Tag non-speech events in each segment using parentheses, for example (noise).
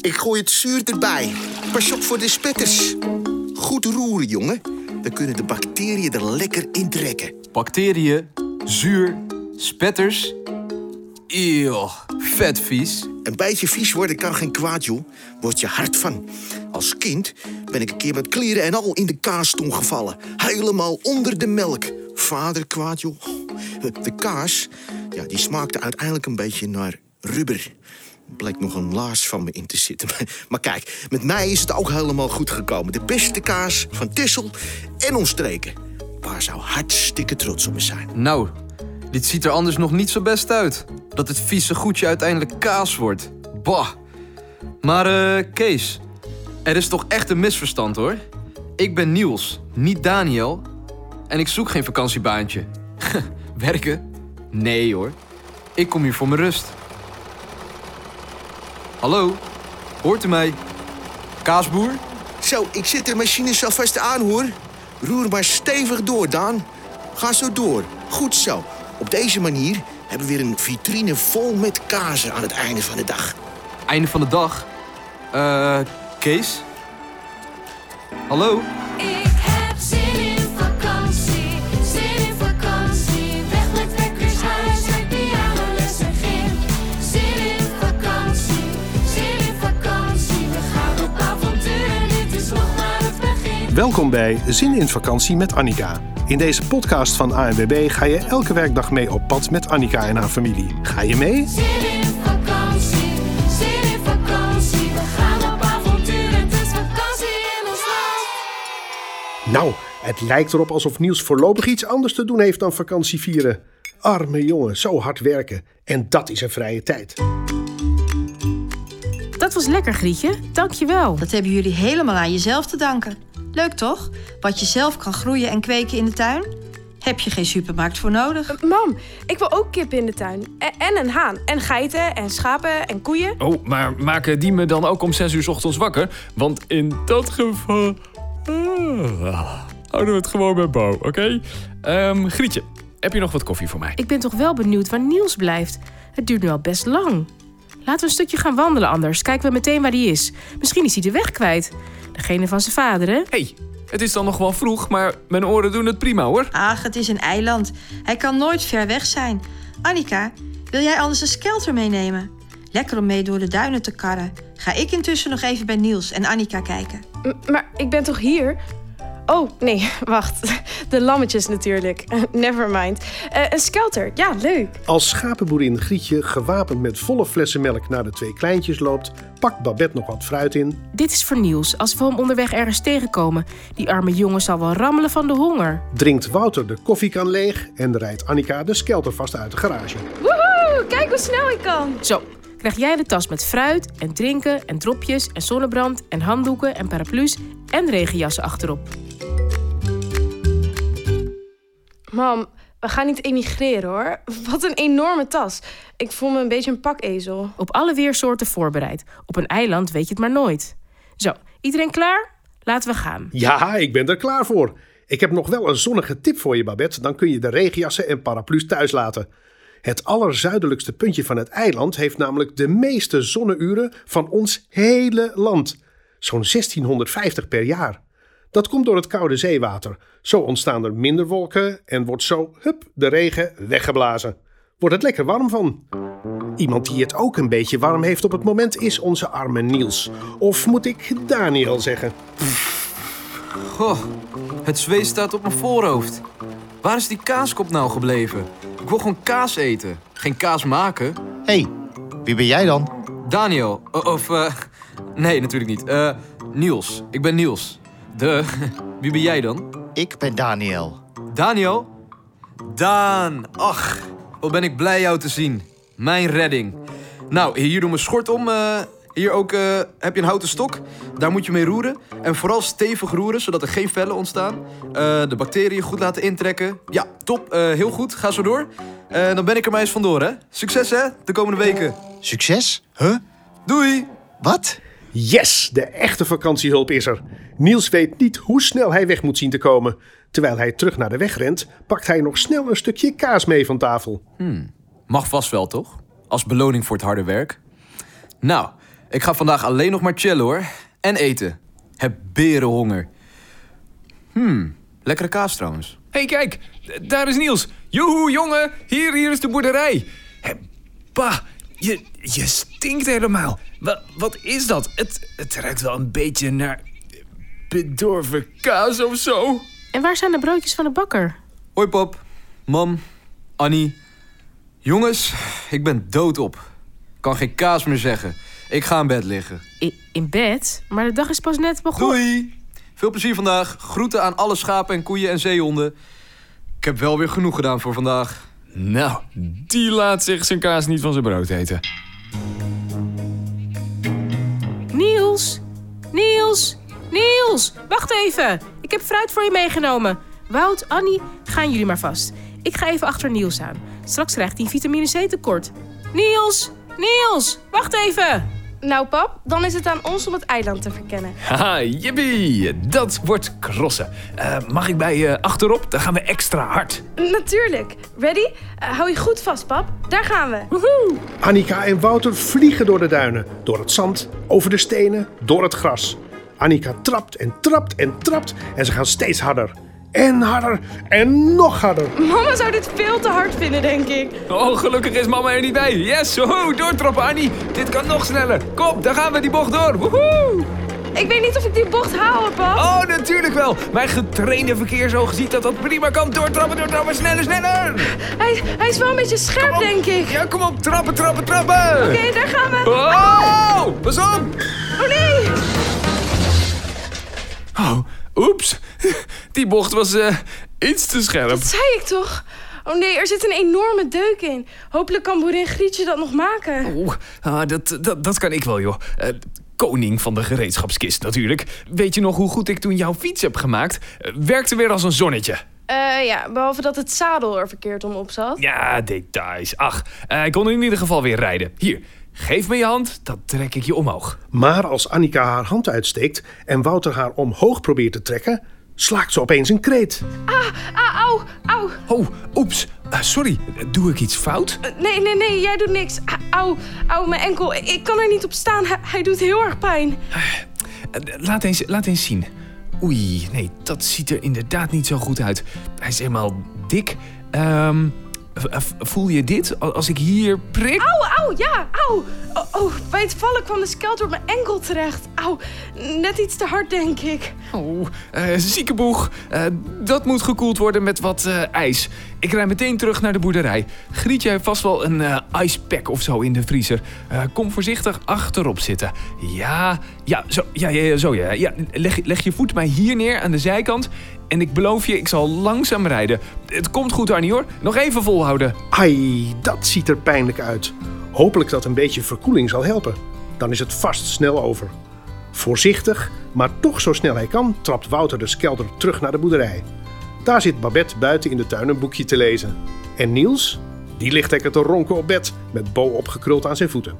Ik gooi het zuur erbij. Pas op voor de spetters. Goed roeren, jongen. Dan kunnen de bacteriën er lekker in trekken. Bacteriën, zuur, spetters. Eeuw, vet vies. Een beetje vies worden kan geen kwaad, joh. Word je hard van. Als kind ben ik een keer met kleren en al in de kaastong gevallen. Helemaal onder de melk. Vader kwaad, joh. De kaas, ja, die smaakte uiteindelijk een beetje naar rubber. Bleek nog een laars van me in te zitten. (laughs) Maar kijk, met mij is het ook helemaal goed gekomen. De beste kaas van Tissel en omstreken. Waar zou hartstikke trots op me zijn. Nou, dit ziet er anders nog niet zo best uit. Dat het vieze goedje uiteindelijk kaas wordt. Bah. Maar eh, Kees, er is toch echt een misverstand hoor. Ik ben Niels, niet Daniel. En ik zoek geen vakantiebaantje. (laughs) Werken? Nee hoor. Ik kom hier voor mijn rust. Hallo, hoort u mij? Kaasboer? Zo, ik zet de machine zo vast aan, hoor. Roer maar stevig door, Daan. Ga zo door. Goed zo. Op deze manier hebben we weer een vitrine vol met kazen aan het einde van de dag. Einde van de dag. Eh, Kees? Hallo? Welkom bij Zin in Vakantie met Annika. In deze podcast van ANWB ga je elke werkdag mee op pad met Annika en haar familie. Ga je mee? Zin in vakantie, zin in vakantie. We gaan op avontuur, het is vakantie in ons land. Nou, het lijkt erop alsof Niels voorlopig iets anders te doen heeft dan vakantie vieren. Arme jongen, zo hard werken. En dat is een vrije tijd. Dat was lekker, Grietje. Dank je wel. Dat hebben jullie helemaal aan jezelf te danken. Leuk toch? Wat je zelf kan groeien en kweken in de tuin? Heb je geen supermarkt voor nodig? Mam, ik wil ook kippen in de tuin. En, en een haan. En geiten en schapen en koeien. Oh, maar maken die me dan ook om 6 uur 's ochtends wakker? Want in dat geval. Ah, houden we het gewoon bij Bo, oké? Ehm, Grietje, heb je nog wat koffie voor mij? Ik ben toch wel benieuwd waar Niels blijft. Het duurt nu al best lang. Laten we een stukje gaan wandelen anders. Kijken we meteen waar hij is. Misschien is hij de weg kwijt. Degene van zijn vader, hè? hey, het is dan nog wel vroeg, maar mijn oren doen het prima hoor. Ach, het is een eiland. Hij kan nooit ver weg zijn. Annika, wil jij anders een skelter meenemen? Lekker om mee door de duinen te karren. Ga ik intussen nog even bij Niels en Annika kijken. M- maar ik ben toch hier? Oh, nee, (laughs) wacht. De lammetjes natuurlijk. Never mind. Eh, een skelter, ja, leuk. Als schapenboerin Grietje gewapend met volle flessen melk naar de twee kleintjes loopt, pakt Babette nog wat fruit in. Dit is voor Niels als we hem onderweg ergens tegenkomen. Die arme jongen zal wel rammelen van de honger. Drinkt Wouter de koffiekan leeg en rijdt Annika de skelter vast uit de garage. Woehoe, kijk hoe snel ik kan. Zo, krijg jij de tas met fruit en drinken en dropjes en zonnebrand en handdoeken en paraplu's en regenjassen achterop. Mam, we gaan niet emigreren hoor. Wat een enorme tas. Ik voel me een beetje een pakezel. Op alle weersoorten voorbereid. Op een eiland weet je het maar nooit. Zo, iedereen klaar? Laten we gaan. Ja, ik ben er klaar voor. Ik heb nog wel een zonnige tip voor je, Babette. Dan kun je de regenjassen en paraplu's thuis laten. Het allerzuidelijkste puntje van het eiland heeft namelijk de meeste zonneuren van ons hele land. Zo'n 1650 per jaar. Dat komt door het koude zeewater. Zo ontstaan er minder wolken en wordt zo, hup, de regen weggeblazen. Wordt het lekker warm van. Iemand die het ook een beetje warm heeft op het moment is onze arme Niels. Of moet ik Daniel zeggen? Goh, het zweet staat op mijn voorhoofd. Waar is die kaaskop nou gebleven? Ik wil gewoon kaas eten, geen kaas maken. hey, wie ben jij dan? Daniel, of... eh, (laughs) nee, natuurlijk niet. Eh, Niels, ik ben Niels. De, (laughs) wie ben jij dan? Ik ben Daniel. Daniel? Daan, ach, wat ben ik blij jou te zien. Mijn redding. Nou, hier doe mijn schort om. eh, hier ook eh, heb je een houten stok. Daar moet je mee roeren. En vooral stevig roeren, zodat er geen vellen ontstaan. Eh, de bacteriën goed laten intrekken. Ja, top. heel goed. Ga zo door. Dan ben ik er maar eens vandoor, hè. Succes, hè, de komende weken. Succes? Huh? Doei! Wat? Yes, de echte vakantiehulp is er. Niels weet niet hoe snel hij weg moet zien te komen. Terwijl hij terug naar de weg rent, pakt hij nog snel een stukje kaas mee van tafel. Mag vast wel, toch? Als beloning voor het harde werk. Nou, Ik ga vandaag alleen nog maar chillen hoor. En eten. Heb berenhonger. Hmm, lekkere kaas trouwens. Hé, hey, kijk, daar is Niels. Joehoe, jongen, hier, hier is de boerderij. Hé, bah, je, je stinkt helemaal. Wat, wat is dat? Het, het ruikt wel een beetje naar bedorven kaas of zo. En waar zijn de broodjes van de bakker? Hoi pap, mam, Annie. Jongens, ik ben doodop. Kan geen kaas meer zeggen. Ik ga in bed liggen. I- in bed? Maar de dag is pas net begonnen. Doei! Veel plezier vandaag. Groeten aan alle schapen en koeien en zeehonden. Ik heb wel weer genoeg gedaan voor vandaag. Nou, die laat zich zijn kaas niet van zijn brood eten. Niels! Niels! Niels! Wacht even! Ik heb fruit voor je meegenomen. Wout, Annie, gaan jullie maar vast. Ik ga even achter Niels aan. Straks krijgt hij vitamine C tekort. Niels! Niels! Wacht even! Nou, pap, dan is het aan ons om het eiland te verkennen. Haha, jippie, dat wordt crossen. Eh, mag ik bij je achterop? Dan gaan we extra hard. Natuurlijk. Ready? Eh, hou je goed vast, pap. Daar gaan we. Woehoe! Annika en Wouter vliegen door de duinen, door het zand, over de stenen, door het gras. Annika trapt en trapt en trapt en ze gaan steeds harder. En harder en nog harder. Mama zou dit veel te hard vinden, denk ik. Oh, gelukkig is mama er niet bij. Yes, ho, doortrappen Annie. Dit kan nog sneller. Kom, daar gaan we die bocht door. Woehoe! Ik weet niet of ik die bocht haal, pap. Oh, natuurlijk wel. Mijn getrainde verkeersoog ziet dat dat prima kan. Doortrappen, doortrappen, sneller, sneller. Hij, hij is wel een beetje scherp, denk ik. Ja, kom op, trappen, trappen, trappen. Oké, daar gaan we. Oh, pas op. Oh nee! Oh, oeps. Die bocht was eh, iets te scherp. Dat zei ik toch? Oh nee, er zit een enorme deuk in. Hopelijk kan boerin Grietje dat nog maken. Oeh, ah, dat, dat, dat kan ik wel, joh. Eh, koning van de gereedschapskist natuurlijk. Weet je nog hoe goed ik toen jouw fiets heb gemaakt? Eh, werkte weer als een zonnetje. Eh ja, behalve dat het zadel er verkeerd om op zat. Ja, details. Ach, eh, ik kon in ieder geval weer rijden. Hier, geef me je hand, dan trek ik je omhoog. Maar als Annika haar hand uitsteekt en Wouter haar omhoog probeert te trekken, slaakt ze opeens een kreet. Ah, au, au. Oh, oeps. Eh, sorry, doe ik iets fout? Eh, Nee, nee, nee, jij doet niks. Ah, Au, au, mijn enkel. Ik, kan er niet op staan. Hij, hij doet heel erg pijn. Eh, laat, eens, laat eens zien. Oei, nee, dat ziet er inderdaad niet zo goed uit. Hij is helemaal dik. Ehm, voel je dit Al- als ik hier prik? Au, au, ja, au. Oh, oh, bij het vallen kwam de skelter op mijn enkel terecht. Au, net iets te hard, denk ik. Oh, eh, zieke boeg. Eh, dat moet gekoeld worden met wat eh, ijs. Ik rij meteen terug naar de boerderij. Grietje heeft vast wel een eh icepack of zo in de vriezer. Eh, kom voorzichtig achterop zitten. Ja, ja, zo, ja, zo, ja. ja leg, leg je voet maar hier neer aan de zijkant. En ik beloof je, ik zal langzaam rijden. Het komt goed, Arnie, hoor. Nog even volhouden. Ai, dat ziet er pijnlijk uit. Hopelijk dat een beetje verkoeling zal helpen. Dan is het vast snel over. Voorzichtig, maar toch zo snel hij kan, trapt Wouter de skelter terug naar de boerderij. Daar zit Babette buiten in de tuin een boekje te lezen. En Niels, die ligt lekker te ronken op bed, met Bo opgekruld aan zijn voeten.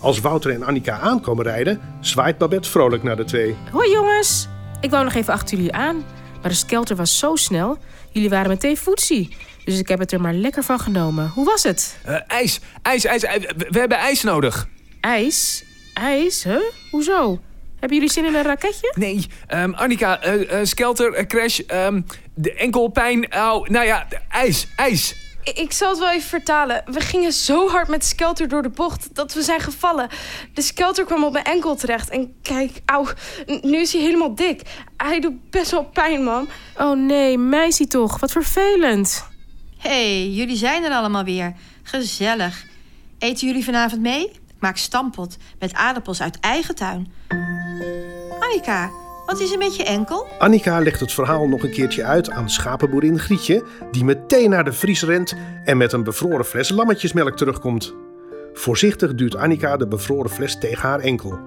Als Wouter en Annika aankomen rijden, zwaait Babette vrolijk naar de twee. Hoi jongens! Ik wou nog even achter jullie aan. Maar de skelter was zo snel. Jullie waren meteen voetsie. Dus ik heb het er maar lekker van genomen. Hoe was het? Eh, ijs, ijs, ijs, ijs. We, hebben ijs nodig. IJs? IJs? Huh? Hoezo? Hebben jullie zin in een raketje? Nee, ehm, Annika, eh, eh, skelter, crash, ehm, de enkelpijn, au, nou ja, de- ijs, ijs. Ik zal het wel even vertalen. We gingen zo hard met de skelter door de bocht dat we zijn gevallen. De skelter kwam op mijn enkel terecht. En kijk, auw, n- nu is hij helemaal dik. Hij doet best wel pijn, man. Oh nee, meisje toch. Wat vervelend. Hé, hey, jullie zijn er allemaal weer. Gezellig. Eten jullie vanavond mee? Ik maak stampot met aardappels uit eigen tuin. Annika, wat is er met je enkel? Annika legt het verhaal nog een keertje uit aan schapenboerin Grietje, die meteen naar de vries rent en met een bevroren fles lammetjesmelk terugkomt. Voorzichtig duwt Annika de bevroren fles tegen haar enkel.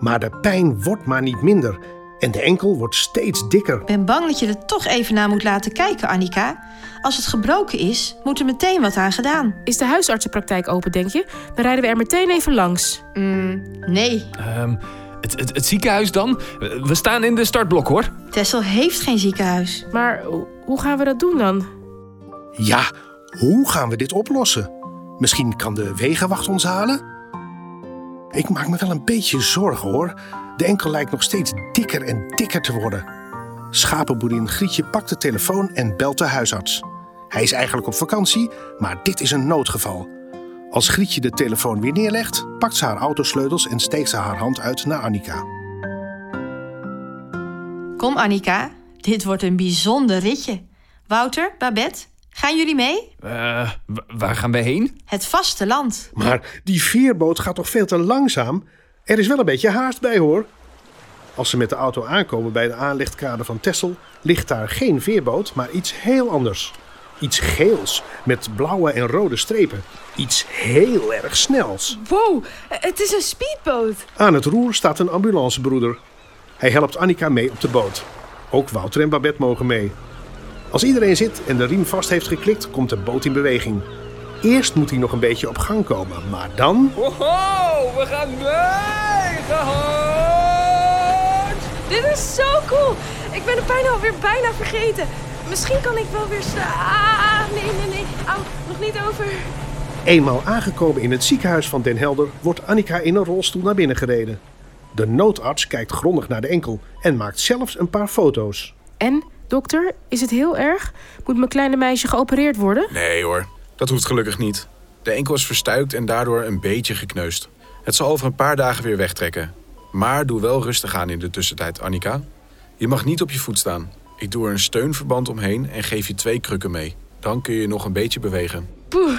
Maar de pijn wordt maar niet minder en de enkel wordt steeds dikker. Ik ben bang dat je er toch even naar moet laten kijken, Annika. Als het gebroken is, moet er meteen wat aan gedaan. Is de huisartsenpraktijk open, denk je? Dan rijden we er meteen even langs. Mm, nee, Ehm, het, het, het ziekenhuis dan? We staan in de startblok, hoor. Tessel heeft geen ziekenhuis. Maar ho- hoe gaan we dat doen dan? Ja, hoe gaan we dit oplossen? Misschien kan de wegenwacht ons halen? Ik maak me wel een beetje zorgen hoor. De enkel lijkt nog steeds dikker en dikker te worden. Schapenboerin Grietje pakt de telefoon en belt de huisarts. Hij is eigenlijk op vakantie, maar dit is een noodgeval. Als Grietje de telefoon weer neerlegt, pakt ze haar autosleutels en steekt ze haar hand uit naar Annika. Kom Annika, dit wordt een bijzonder ritje. Wouter, Babette, gaan jullie mee? Eh, wa- waar gaan we heen? Het vasteland. Maar die veerboot gaat toch veel te langzaam? Er is wel een beetje haast bij hoor. Als ze met de auto aankomen bij de aanlichtkade van Texel, ligt daar geen veerboot, maar iets heel anders. Iets geels met blauwe en rode strepen. Iets heel erg snels. Wow, het is een speedboot. Aan het roer staat een ambulancebroeder. Hij helpt Annika mee op de boot. Ook Wouter en Babette mogen mee. Als iedereen zit en de riem vast heeft geklikt, komt de boot in beweging. Eerst moet hij nog een beetje op gang komen, maar dan... Woho, we gaan meegehoord! Dit is zo cool. Ik ben het bijna alweer bijna vergeten. Misschien kan ik wel weer staan. Ah, nee, nee, nee. Au, nog niet over. Eenmaal aangekomen in het ziekenhuis van Den Helder, wordt Annika in een rolstoel naar binnen gereden. De noodarts kijkt grondig naar de enkel en maakt zelfs een paar foto's. En, dokter, is het heel erg? Moet mijn kleine meisje geopereerd worden? Nee hoor, dat hoeft gelukkig niet. De enkel is verstuikt en daardoor een beetje gekneusd. Het zal over een paar dagen weer wegtrekken. Maar doe wel rustig aan in de tussentijd, Annika. Je mag niet op je voet staan. Ik doe er een steunverband omheen en geef je twee krukken mee. Dan kun je nog een beetje bewegen. Poeh,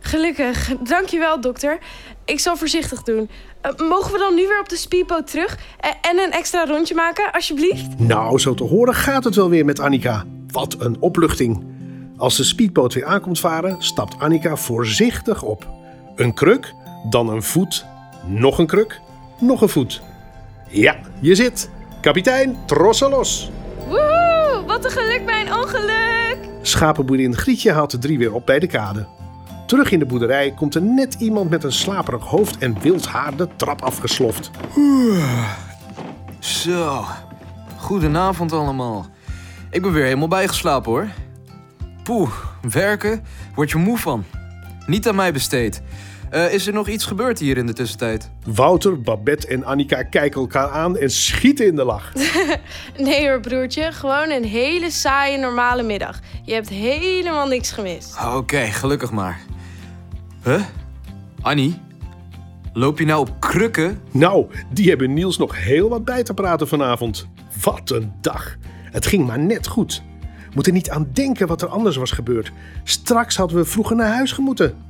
gelukkig. Dankjewel, dokter. Ik zal voorzichtig doen. Eh, mogen we dan nu weer op de speedboot terug? Eh, en een extra rondje maken, alsjeblieft? Nou, zo te horen gaat het wel weer met Annika. Wat een opluchting. Als de speedboot weer aankomt varen, stapt Annika voorzichtig op. Een kruk, dan een voet, nog een kruk, nog een voet. Ja, je zit. Kapitein, trossen los. Wat een geluk bij een ongeluk. Schapenboerin Grietje haalt de drie weer op bij de kade. Terug in de boerderij komt er net iemand met een slaperig hoofd en wild haar de trap afgesloft. Zo, goedenavond allemaal. Ik ben weer helemaal bijgeslapen hoor. Poeh, werken, word je moe van. Niet aan mij besteed. Eh, is er nog iets gebeurd hier in de tussentijd? Wouter, Babette en Annika kijken elkaar aan en schieten in de lach. (laughs) Nee hoor, broertje. Gewoon een hele saaie normale middag. Je hebt helemaal niks gemist. Oké, gelukkig maar. Huh? Annie? Loop je nou op krukken? Nou, die hebben Niels nog heel wat bij te praten vanavond. Wat een dag. Het ging maar net goed. Moet er niet aan denken wat er anders was gebeurd. Straks hadden we vroeger naar huis gemoeten.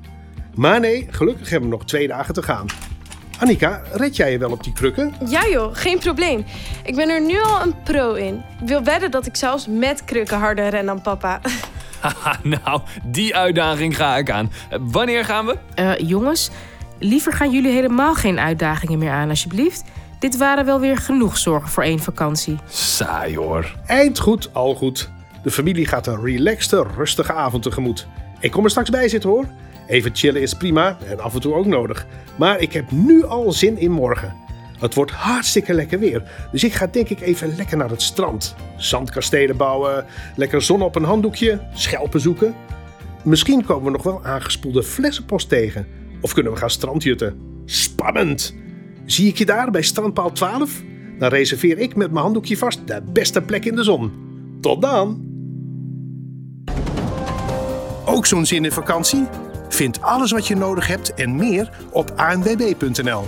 Maar nee, gelukkig hebben we nog twee dagen te gaan. Annika, red jij je wel op die krukken? Ja joh, geen probleem. Ik ben er nu al een pro in. Ik wil wedden dat ik zelfs met krukken harder ren dan papa. (laughs) Nou, die uitdaging ga ik aan. Wanneer gaan we? Eh, jongens, liever gaan jullie helemaal geen uitdagingen meer aan, alsjeblieft. Dit waren wel weer genoeg zorgen voor één vakantie. Saai hoor. Eind goed, al goed. De familie gaat een relaxte, rustige avond tegemoet. Ik kom er straks bij zitten hoor. Even chillen is prima en af en toe ook nodig. Maar ik heb nu al zin in morgen. Het wordt hartstikke lekker weer, dus ik ga denk ik even lekker naar het strand. Zandkastelen bouwen, lekker zon op een handdoekje, schelpen zoeken. Misschien komen we nog wel aangespoelde flessenpost tegen. Of kunnen we gaan strandjutten. Spannend! Zie ik je daar bij strandpaal 12? Dan reserveer ik met mijn handdoekje vast de beste plek in de zon. Tot dan! Ook zo'n zin in vakantie? Vind alles wat je nodig hebt en meer op anwb.nl.